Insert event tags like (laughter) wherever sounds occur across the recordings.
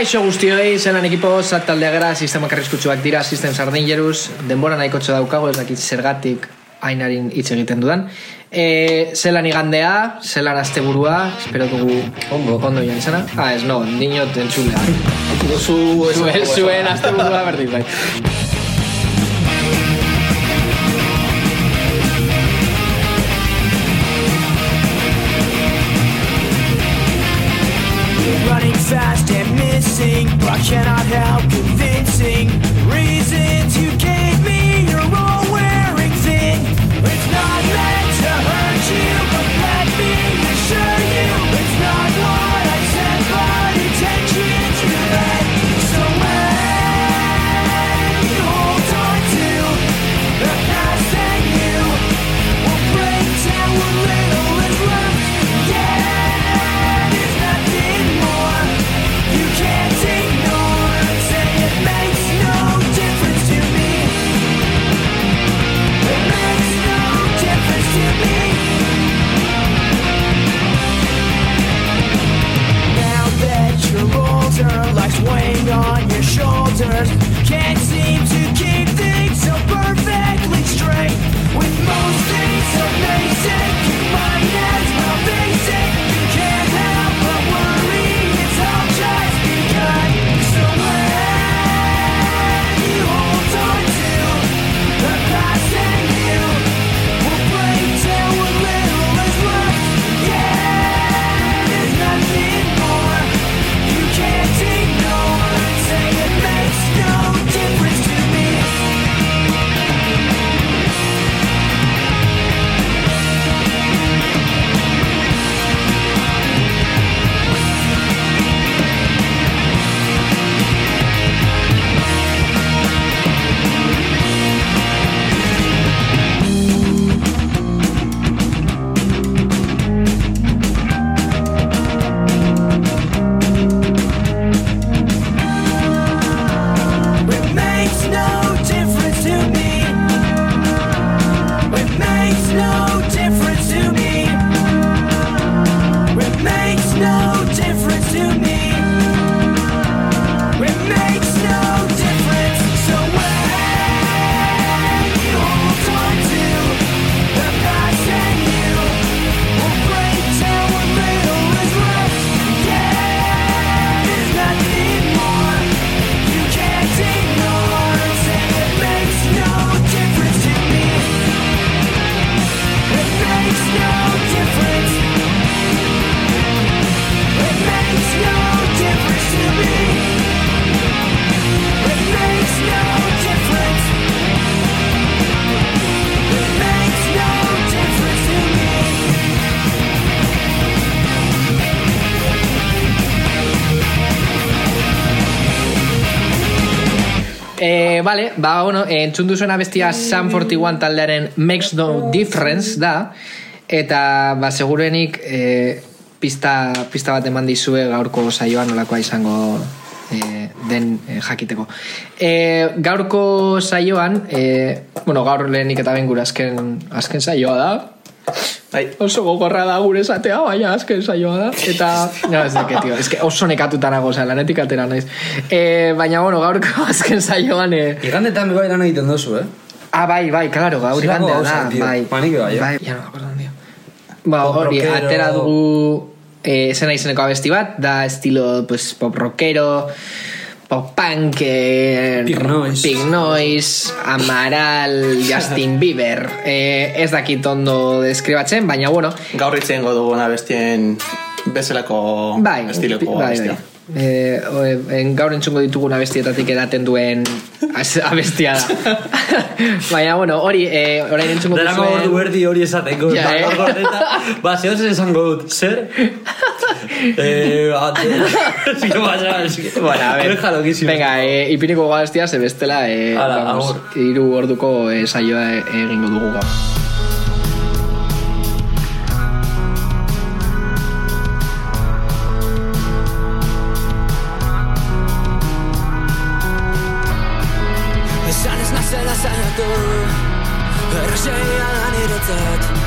Kaixo guztioi, zelan ekipo, zat taldea gara, sistema karrizkutsuak dira, sistem sardingeruz, denbora nahikotxo daukago, ez dakit zergatik ainarin hitz egiten dudan. E, zelan igandea, zelan asteburua, espero dugu ondo, ondo joan izana. Ah, ez no, dinot entzulea. Zu, Zuen, zuen asteburua berdin bai. (laughs) and. But I cannot help convincing reasons you gave Can't seem bueno, eh, entzun duzuena bestia Sam 41 taldearen Makes No Difference da, eta, ba, segurenik, e, pista, pista bat eman dizue gaurko saioan nolakoa izango e, den e, jakiteko. E, gaurko saioan, e, bueno, gaur lehenik eta ben gure azken, azken saioa da, Bai. oso gogorra da gure esatea, baina azken saioa da. Eta, (laughs) no, ez dake, tio, ez que oso nekatuta nago, oza, lanetik atera naiz. E, baina, bueno, gaurko (laughs) azken saioan... E, Igandetan bai lan egiten dozu, eh? ah, bai, bai, claro, gaur igandea da, tio. bai. Ba, nik bai, eh? bai, ja, no, me acuerdo, tío. Ba, hori, rockero. atera dugu e, zena izeneko abesti bat, da estilo, pues, pop rockero, pop punk, eh, Pink Noise. Amaral, Justin Bieber. Eh, ez dakit ondo deskribatzen, baina bueno, Gaur itzen duguna bestien bezalako bai, estiloko bai, bestia. bai. Eh, en gaur entzungo ditugun abestietatik edaten duen abestia da. (laughs) baina, bueno, hori, eh, orain entzungo duzuen- ordu erdi hori esateko. Ja, eh? (laughs) Ba, zehaz esango dut, zer? (laughs) eh, ate... Ez que pasa. Bueno, a ver. Venga, eh, ipiniko gaztia, ze bestela, eh, Hala, vamos, iru orduko eh, saioa eh, egingo dugu gaur. Da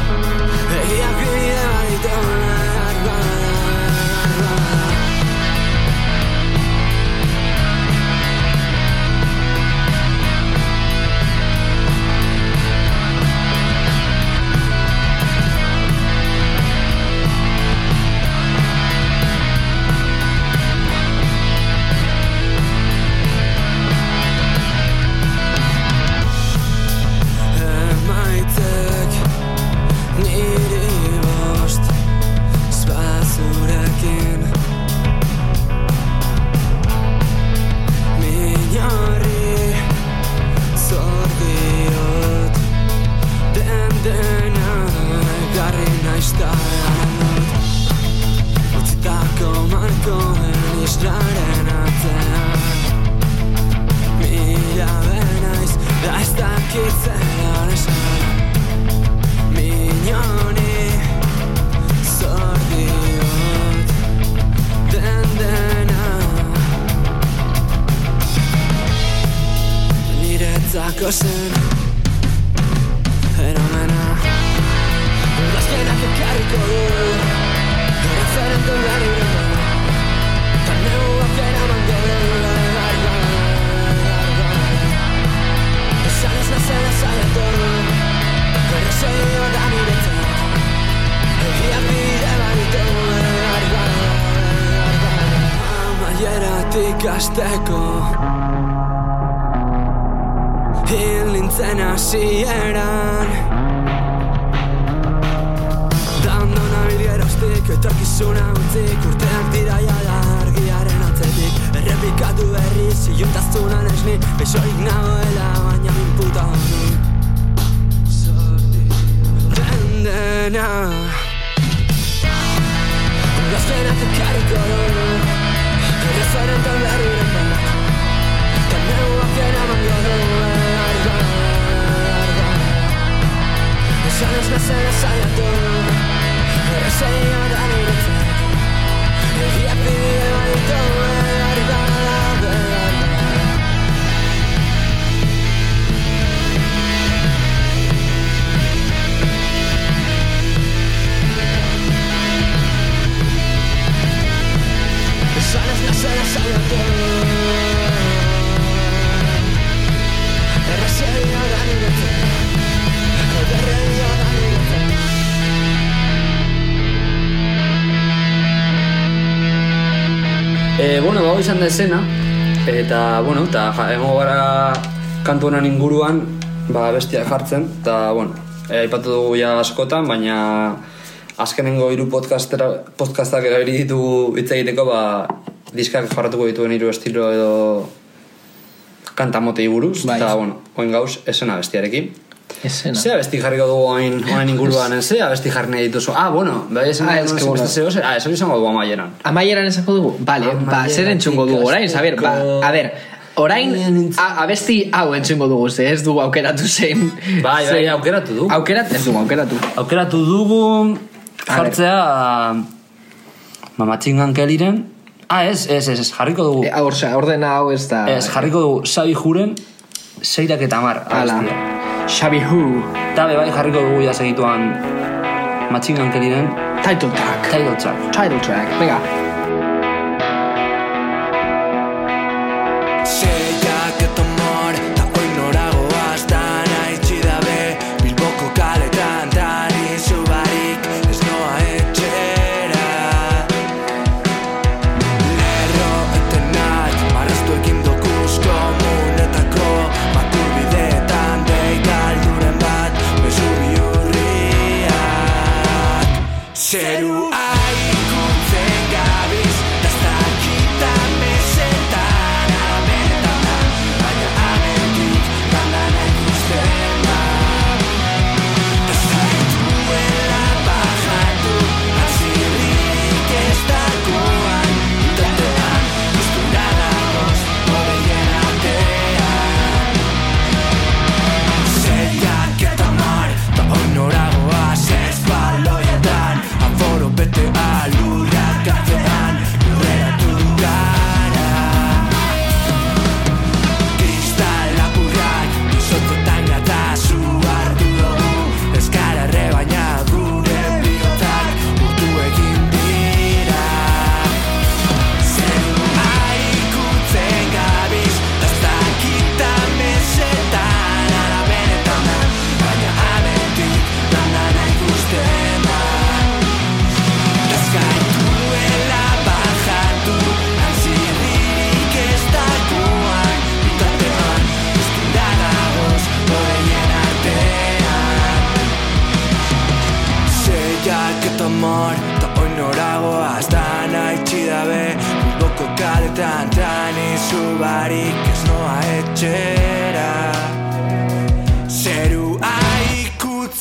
esena, eta, bueno, eta ja, egongo gara kantu honen inguruan, ba, bestia jartzen, eta, bueno, aipatu dugu ja askotan, baina azkenengo hiru podcastera, podcastak erabili ditugu hitz egiteko, ba, diskak jarratuko dituen hiru estilo edo kanta motei buruz, Bai. eta, bueno, oin gauz, esena bestiarekin. Esena. Ze abesti jarriko dugu hain, hain inguruan, ze abesti jarri nahi dituzu? Ah, bueno, bai esan Ah, nahi es que duen bueno. zeo, ze- ah, eso izango dugu amaieran. Amaieran esango dugu? Vale, ba, Amaieratik zer entzungo dugu orain, Xabier? Ba, a ber, orain, a, abesti hau entzungo dugu, ze ez dugu aukeratu zein. Bai, bai, aukeratu du. Aukerat, ez dugu aukeratu. Aukeratu dugu jartzea mamatxingan keliren Ah, ez, ez, ez, ez, jarriko dugu E, ordena hau ez da... Ez, jarriko dugu Sabi Juren Seirak eta mar Ala, abestia. Xabi Hu, Eta be bai jarriko dugu ja segituan Matxingan keliren title track. Title track. Title track, venga.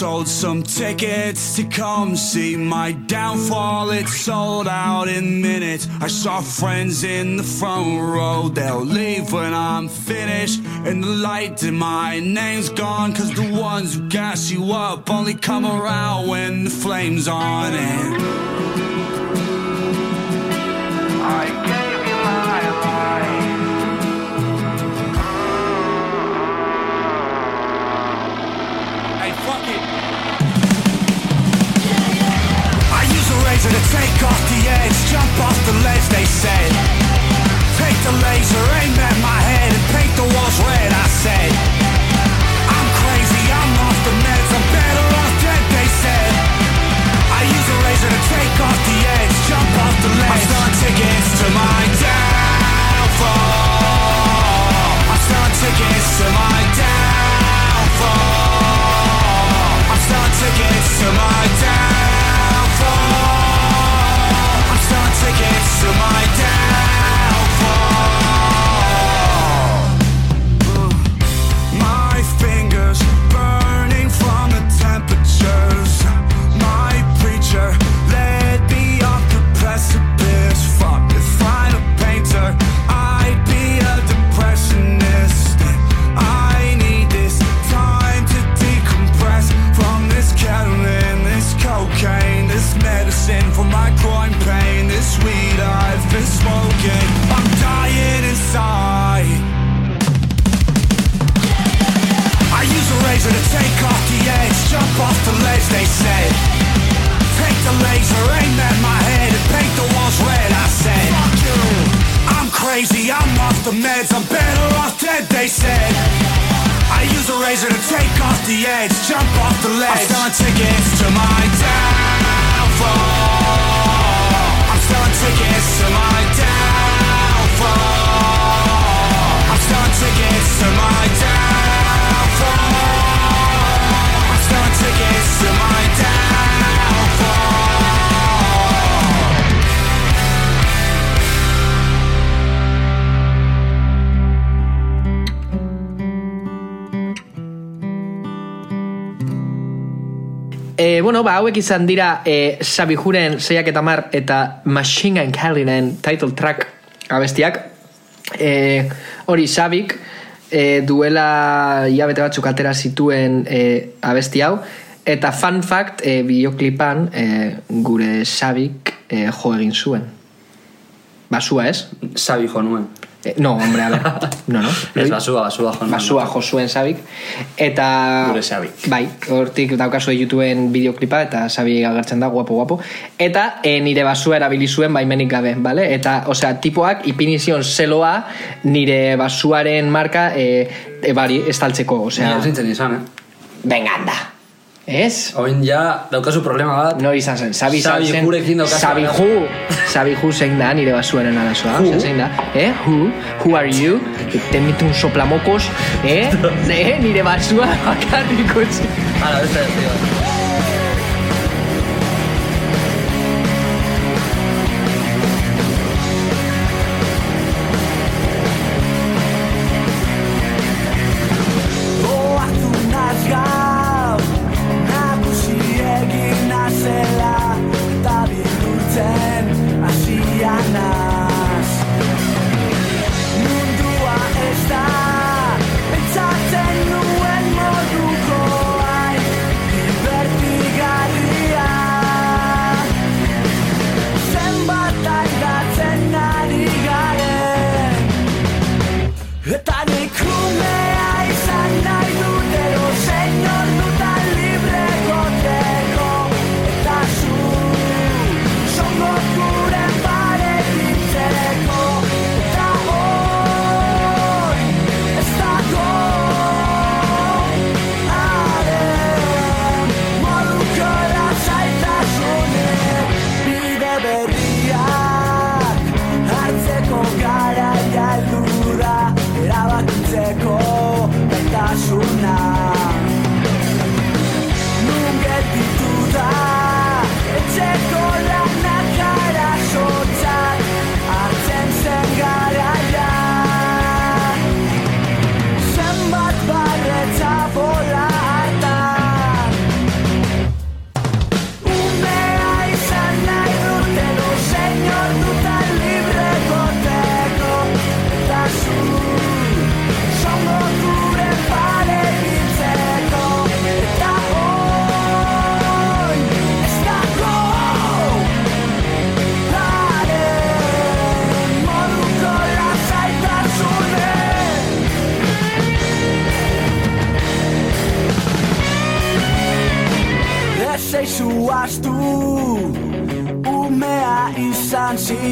sold some tickets to come see my downfall. It sold out in minutes. I saw friends in the front row. They'll leave when I'm finished. And the light in my name's gone. Cause the ones who gas you up only come around when the flame's on. And I a to take off the edge, jump off the ledge, they said. Take the laser, aim at my head, and paint the walls red, I said. I'm crazy, I'm off the meds, I'm better off dead, they said. I use a razor to take off the edge, jump off the ledge. I'm selling tickets to my downfall. I'm selling tickets to my downfall. I'm selling tickets to my downfall tickets to my dad. They said. Take the laser, aim at my head, and paint the walls red, I said. Fuck you I'm crazy, I'm off the meds, I'm better off dead, they said. I use a razor to take off the edge, jump off the ledge. I'm selling tickets to my downfall. I'm selling tickets to my downfall. I'm selling tickets to my downfall. E, bueno, ba, hauek izan dira e, Sabi Juren zeiak eta mar eta Machine Gun Kellinen title track abestiak. E, hori Sabik e, duela hilabete batzuk atera zituen e, abesti hau. Eta fun fact, e, bideoklipan e, gure Sabik e, jo egin zuen. Basua ez? Sabi jo nuen. E, no, hombre, a ver. (laughs) No, no. Ez basua, basua jo nuen. Basua jo zuen Sabik. Eta... Gure Sabik. Bai, hortik daukazu YouTubeen bideoklipa eta Sabi agertzen da, guapo, guapo. Eta e, nire basua erabili zuen baimenik gabe, bale? Eta, osea, tipoak ipini zion zeloa nire basuaren marka e, e, bari, estaltzeko, osea... Ni zintzen izan, eh? Venga, anda. Ez? Oin ja, daukazu problema bat. No izan zen, sabi izan zen. jurekin daukazu Sabi ju. Sabi ju zein da nire basuaren arazoa. Who? Zein da. Eh, who, who are you? Te emite un soplamocos. Eh, (laughs) eh? Nire basua bakarrik utzi. Hala, beste beste Eta nik umea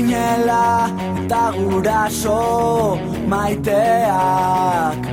izan zinela Eta guraso maiteak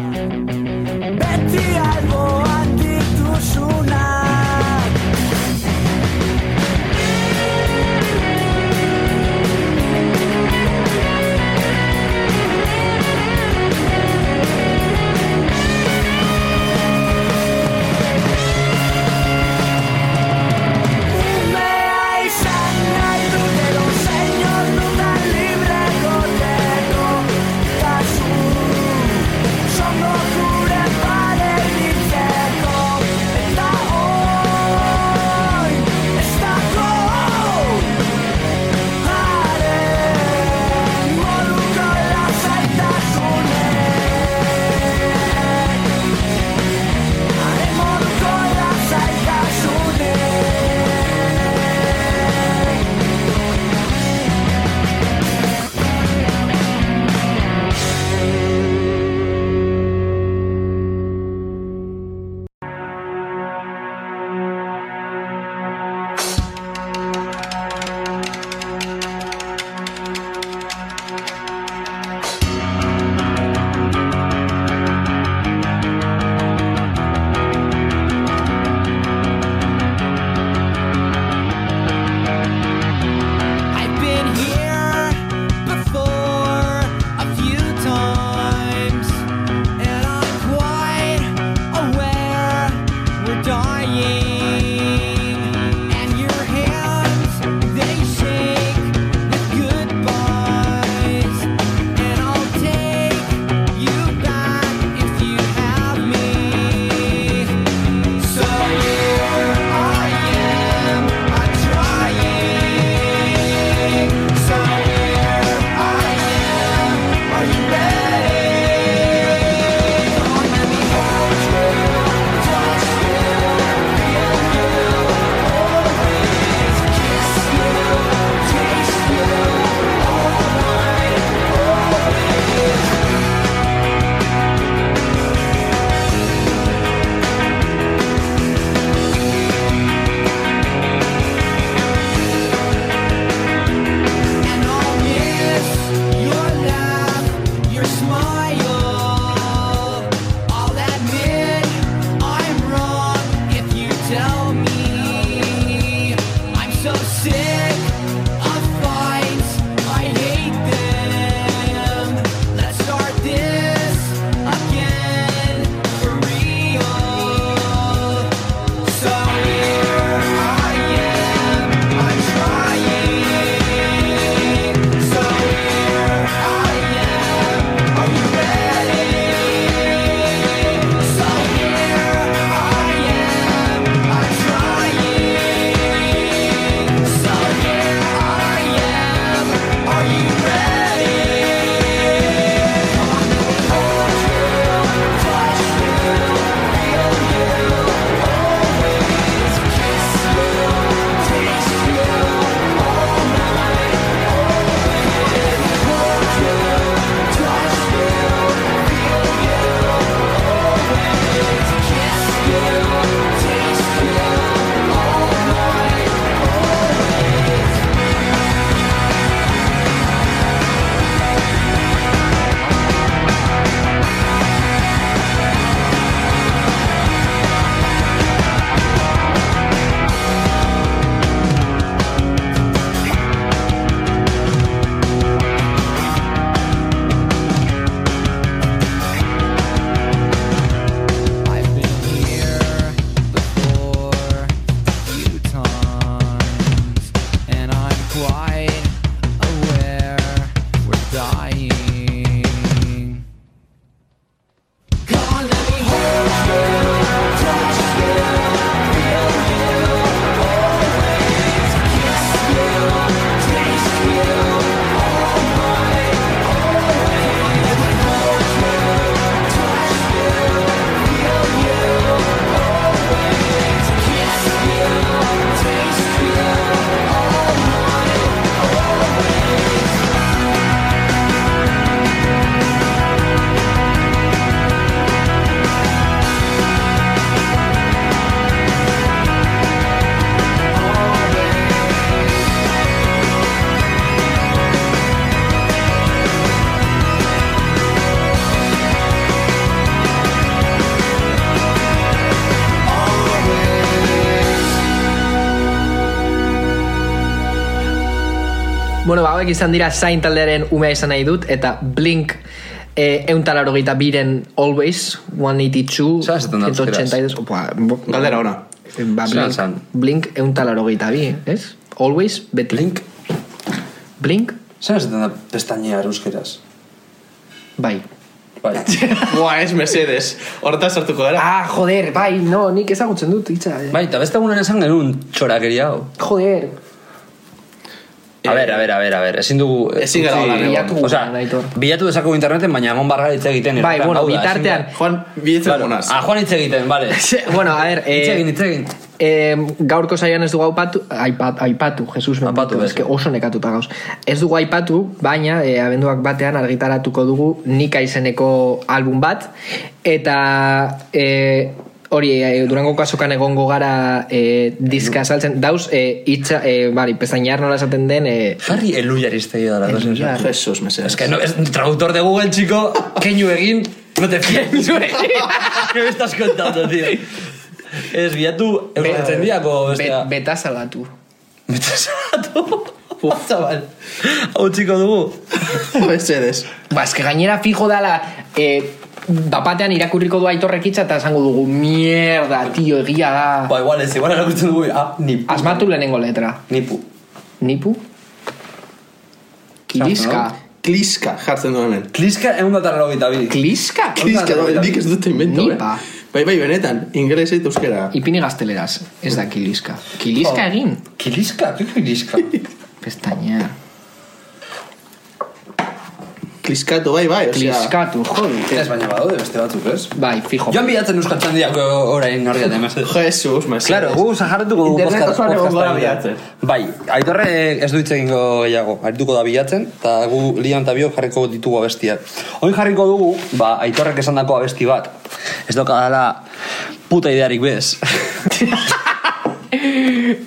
Bueno, ba, hauek izan dira zain taldearen umea izan nahi dut, eta Blink eh, euntalaro biren Always, 182, Zer esaten da euskeraz? 182, opa, bo- Galdera ona. ba, Blink, esan? Blink euntalaro bi, ez? Always, beti. Blink? Blink, Zer esaten da pestañea euskeraz? bai. Bai. (laughs) Buah, ez Mercedes. Hortaz sartuko gara. Ah, joder, bai, no, nik ezagutzen dut, itza. eh. Bai, eta beste egunen esan genuen txorakeria hau. Joder, A ber, a ber, a ber, a ber, ezin dugu... Ezin gara egon. Bilatu gura, Aitor. bilatu dezakegu interneten, baina egon barra hitz egiten. Bai, bueno, bitartean, da- Juan, bidetzen Claro. gonaz. Ah, Juan hitz egiten, vale. (laughs) bueno, a ver, Hitz egin, eh, hitz egin. eh, gaurko zaian ez dugu aipatu, aipat, aipatu, Jesus bendito, Aipatu, eske beste. oso nekatuta gauz. Ez dugu aipatu, baina eh, abenduak batean argitaratuko dugu Nika izeneko album bat, eta eh, hori, eh, durango kasokan egongo gara eh, diska saltzen, dauz, eh, itxa, eh, bari, pestainar nola esaten den, eh, Jarri iztegi da la cosa. Eluyar. Jesus, Mercedes. Es que no, es traductor de Google, chico. (laughs) Keinu egin, no te fíes. (laughs) ¿Qué me estás contando, tío? Ez, bilatu, euskatzen diako, be, beta salatu. Metasatu. (laughs) Uf, chaval. Hau txiko dugu. Mercedes. Ba, eske gainera fijo dala, eh, bapatean irakurriko du aitorrekitza eta esango dugu, mierda, tio, egia da. Ba, igual ez, igual erakutzen dugu. Ah, nipu. Asmatu lehenengo letra. Nipu. Nipu? Kiliska. Kliska jartzen du hemen. Kliska egun da tarra hogeita bi. Kliska? Kliska, nik ez dute invento, Nipa. eh? Bai, bai, benetan, inglesez eta euskera. Ipini gazteleraz, ez da kiliska. Kiliska Oh. egin? Kiliska? ¿Qué kiliska? Pestaña. Kliskatu, bai, bai, osea. Kliskatu, joder. Ez baina badaude beste batzuk, ez? Bai, fijo. Joan bilatzen euskaltzen diako orain horri atean, (laughs) Jesus, Mercedes. Claro, gu zaharretuko podcasta da egitea. bilatzen. Bai, aitorre ez du hitz egingo gehiago, arituko da bilatzen, eta gu lian eta biok jarriko ditugu abestiak. Oin jarriko dugu, ba, aitorrek esan dako abesti bat. Ez doka dala puta idearik bez. (laughs)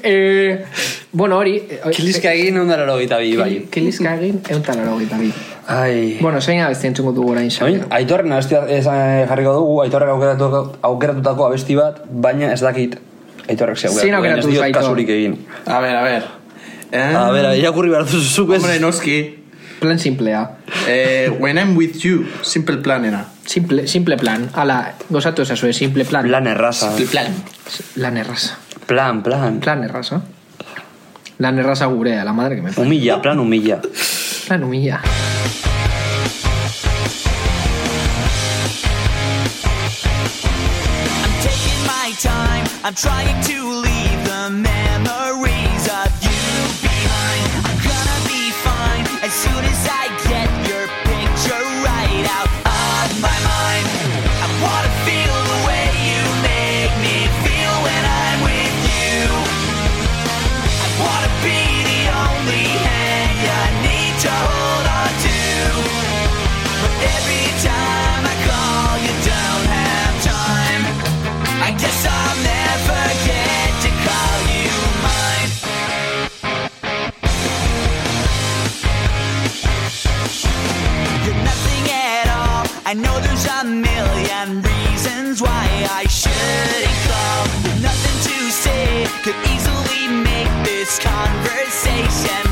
eh, bueno, hori... Kiliska egin ondara logita bi, bai. Kiliska egin, euntan laro bi. Ai... Bueno, zein abesti entzungo dugu orain xabia. aitorren abesti esan jarriko dugu, aitorrek aukeratu, aukeratutako abesti bat, baina ez dakit aitorrek ze Zein aukeratu Aitor? kasurik egin. A ver, a ver. Eh, A ber, a ber, irakurri behar duzu zuk ez. Hombre, noski. Plan simplea. Eh, when I'm with you, simple planera. Simple, simple plan. Ala, gozatu esazue, simple plan. Plan erraza. Simple plan. Lan erraza. Plan, plan. Plan erraza. Lan erraza gurea, la madre que me parió. Humilla, plan humilla. Plan humilla. I'm I'm trying to I shouldn't. With nothing to say, could easily make this conversation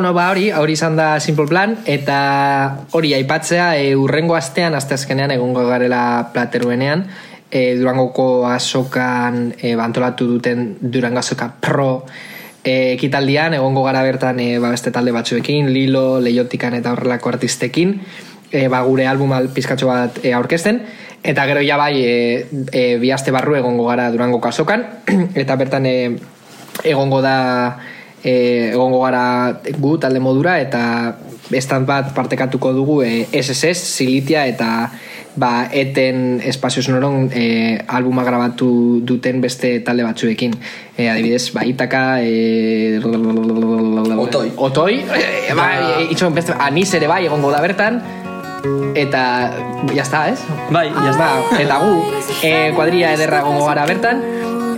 Bueno, ba hori, hori izan da Simple Plan, eta hori aipatzea, e, urrengo astean, aste azkenean egongo garela plateruenean, e, Durangoko azokan e, antolatu duten Durango azoka pro e, ekitaldian, egongo gara bertan e, ba, beste talde batzuekin, Lilo, Leiotikan eta horrelako artistekin, e, ba, gure album al- pizkatxo bat e, aurkezten, eta gero ja bai, e, e, bi aste barru egongo gara Durango azokan, (clears throat) eta bertan e, egongo da e, egongo gara gu talde modura eta estant bat partekatuko dugu e, SSS, Silitia eta ba, eten espazio sonoron e, albuma grabatu duten beste talde batzuekin e, adibidez, ba, Itaka e, Otoi. Otoi e, ba, itxo, beste, Anis ere bai egongo da bertan eta ya está, ez? Bai, ya está. Eta gu, e, kuadria ederra egongo gara bertan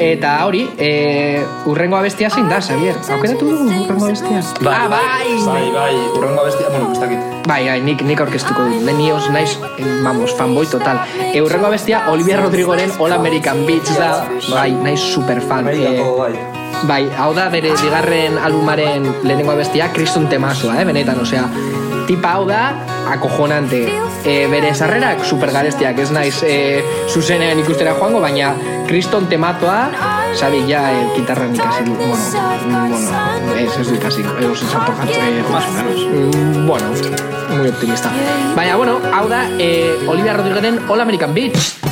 Eta hori, e, urrengo abestia zein da, Xavier? Aukeratu dugu urrengo abestia? Ah, bai! Bai, bai, urrengo bestia, bueno, ez dakit. Bai, bai, nik, nik aurkeztuko dut. Ni os naiz, eh, vamos, fanboy total. E, urrengo abestia, Olivia Rodrigoren All American Beach da. Bai, naiz superfan. Bai, Eh, bai. Bai, hau da bere bigarren albumaren lehenengo abestia, kriston temazoa, eh, benetan, osea, tipa hau da, akojonante. E, bere sarrerak supergarestiak, ez naiz e, zuzenean ikustera joango, baina kriston tematoa, sabi, ja, e, gitarran ikasi du, bueno, bueno, ez, ez du ikasi, edo zen tokatu, e, más o menos. Mm, bueno, muy optimista. Baina, bueno, hau da, e, Olivia Rodrigoren All American Beach.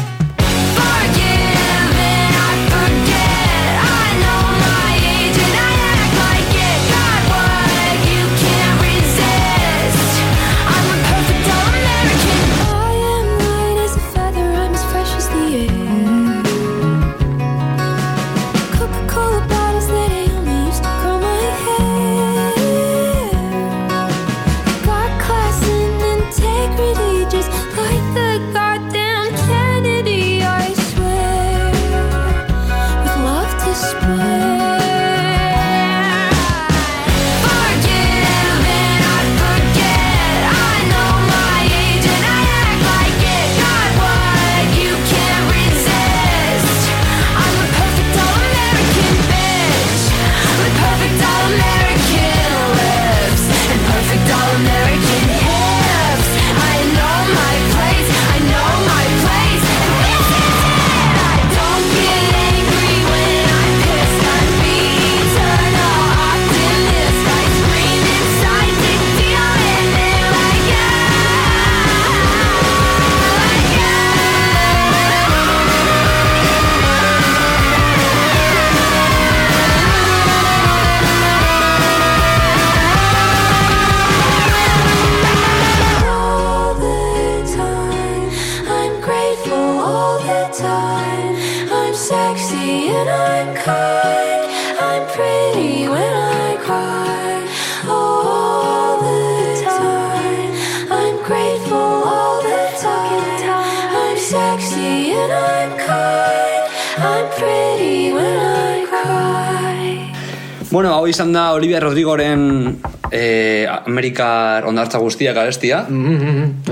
Olivia Rodrigoren eh, Amerikar ondartza guztiak abestia.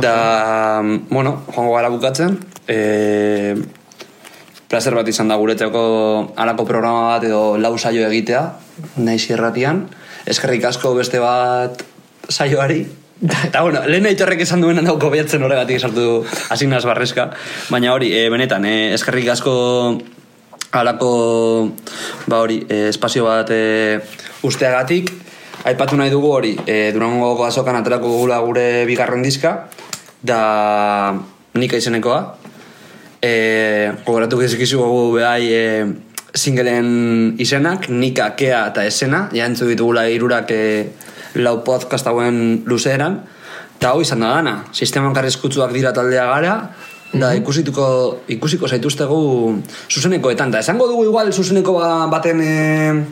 Da, bueno, joango gara bukatzen. Eh, placer bat izan da guretzeko alako programa bat edo lau saio egitea, naiz irratian. Eskerrik asko beste bat saioari. Eta bueno, lehen aitorrek esan duen dauko behatzen horregatik esartu asinaz barrezka. Baina hori, e, benetan, e, eskerrik asko halako ba hori, e, espazio bat e, usteagatik. Aipatu nahi dugu hori, e, Durango azokan aterako gula gure bigarren diska, da nika izenekoa. E, gogoratu gizikizu gogu behai e, singelen izenak, nika, kea eta esena, ja entzu ditugula irurak e, lau podcast hauen luzeeran, eta hau izan da dana, sisteman karrizkutzuak dira taldea gara, da ikusituko, ikusiko zaituztegu zuzenekoetan, da esango dugu igual zuzeneko ba- baten e,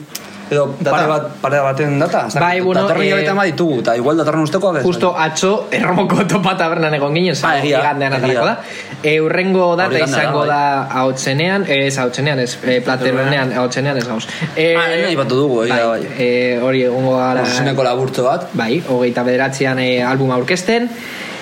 edo pare, bat, pare baten data, Bai, bueno, datorren eh, hilabetean baditugu, eta igual datorren ustekoak ez. Justo atzo erromoko topa tabernan egon ginen, Ah, egia, igandean atarako da. E, urrengo data izango bai. da haotzenean, ez haotzenean, ez e, plateronean, haotzenean ez gauz. E, Ah, lehen aipatu dugu, egia, bai. E, hori egongo gara... Zuzeneko laburtzo bat, Bai, hogeita bederatzean e, albuma aurkezten.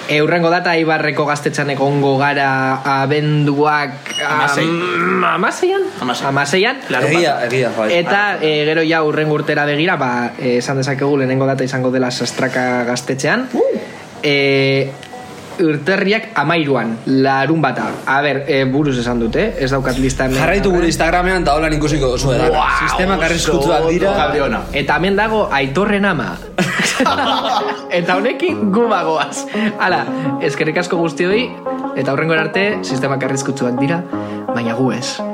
Eh, Eurrengo data Ibarreko gaztetxan egongo gara abenduak amasei. Am, amaseian? Amaseian. amaseian egia, egia, bai. Eta e, gero ja urrengo urtera begira, ba, eh, esan dezakegu lehenengo data izango dela sastraka gaztetxean. Uh. E, urterriak amairuan, larun bata. A ber, e, buruz esan dute, eh? ez daukat listan. Jarraitu gure Instagramean eta holan ikusiko duzu edo. Wow, Sistema karrizkutu dira. Gabriona. Eta hemen dago, aitorren ama. (laughs) eta honekin gubagoaz. Hala, eskerrik asko guzti hori, eta horrengo arte, sistemak karrizkutu dira, baina gu ez.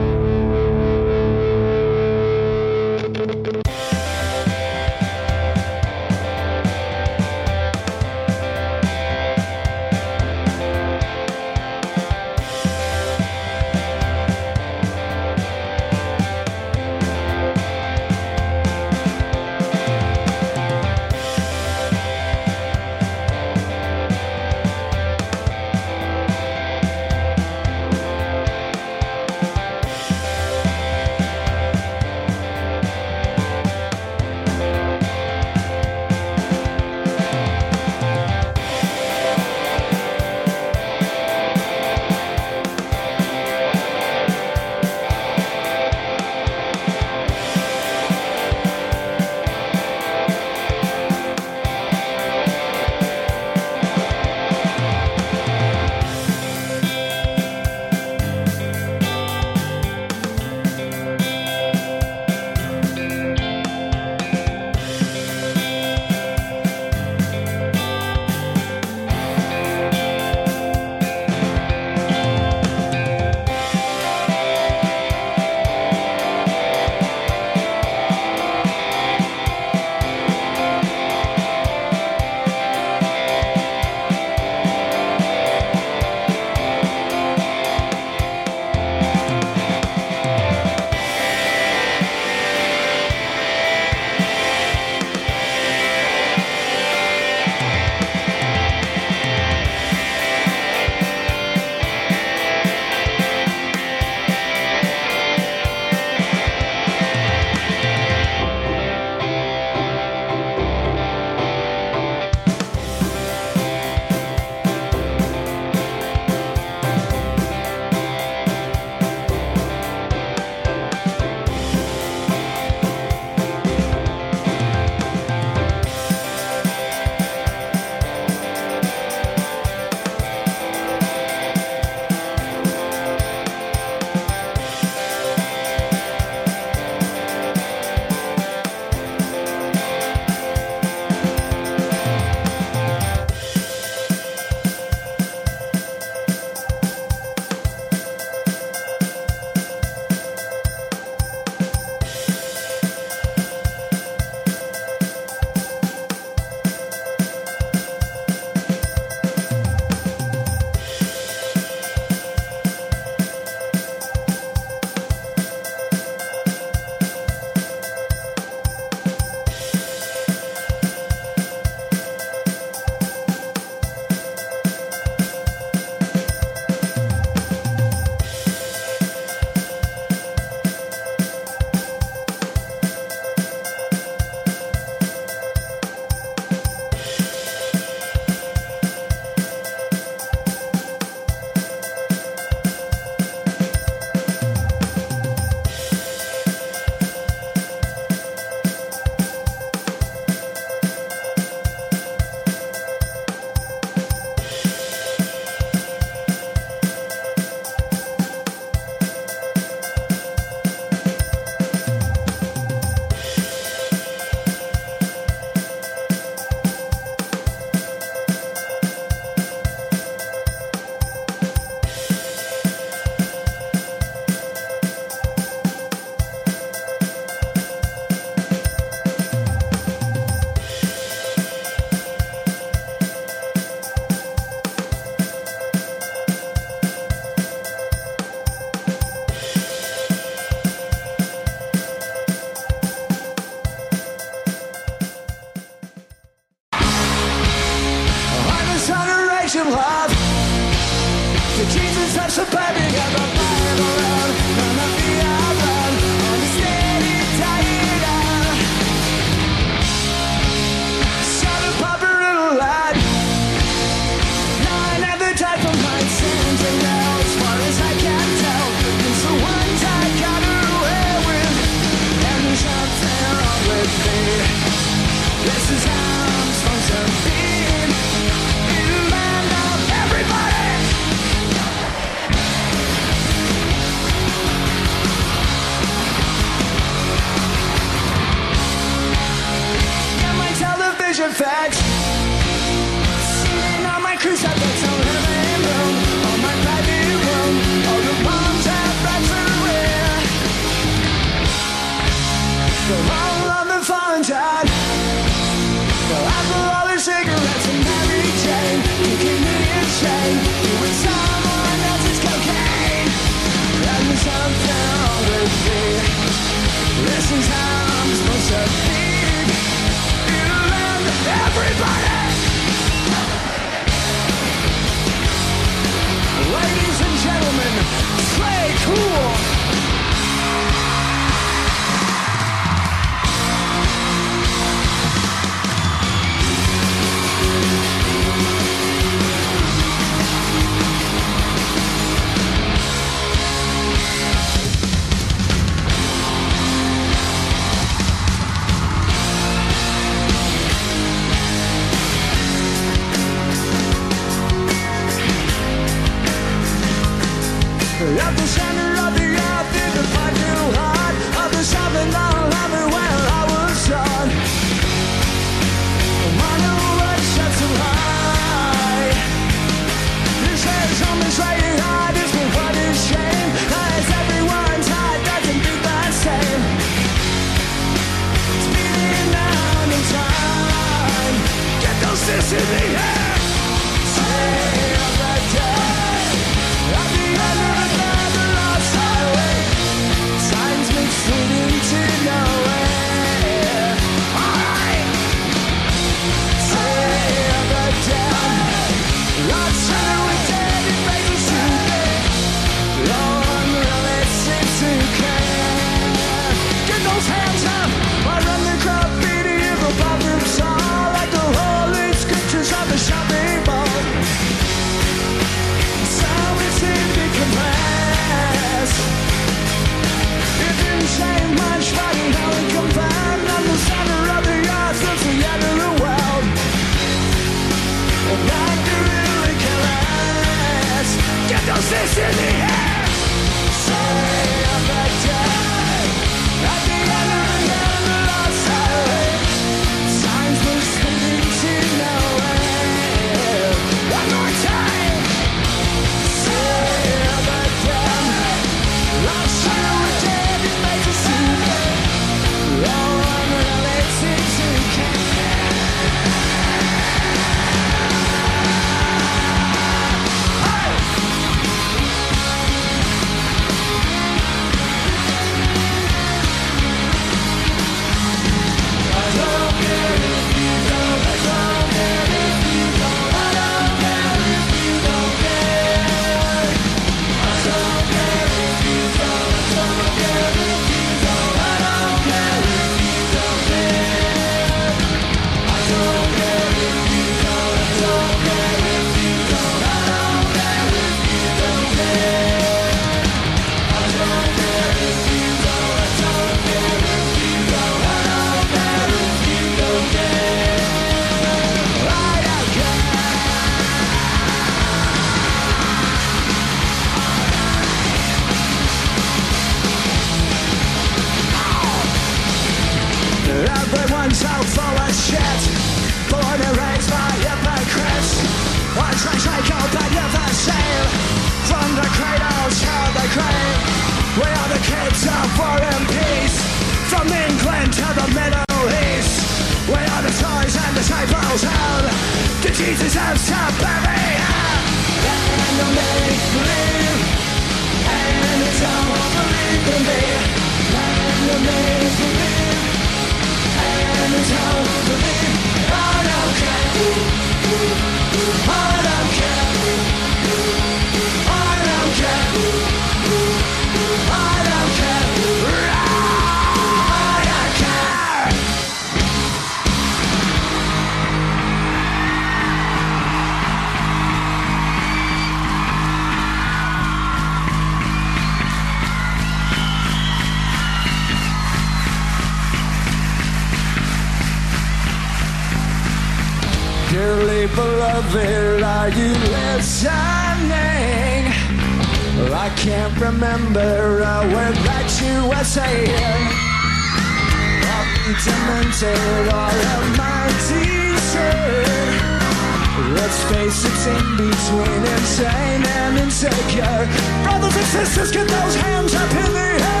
Let's face it's in between insane and insecure. Brothers and sisters, get those hands up in the air.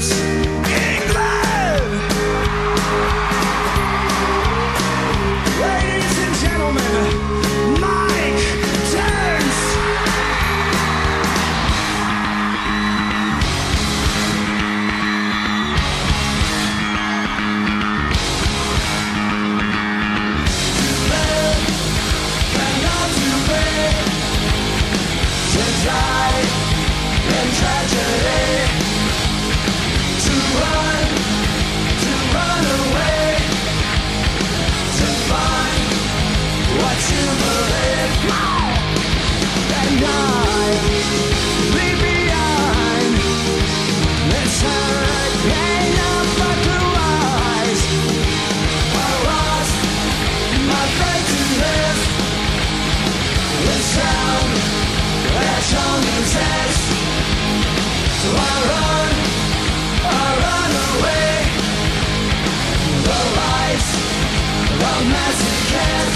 us. Massacre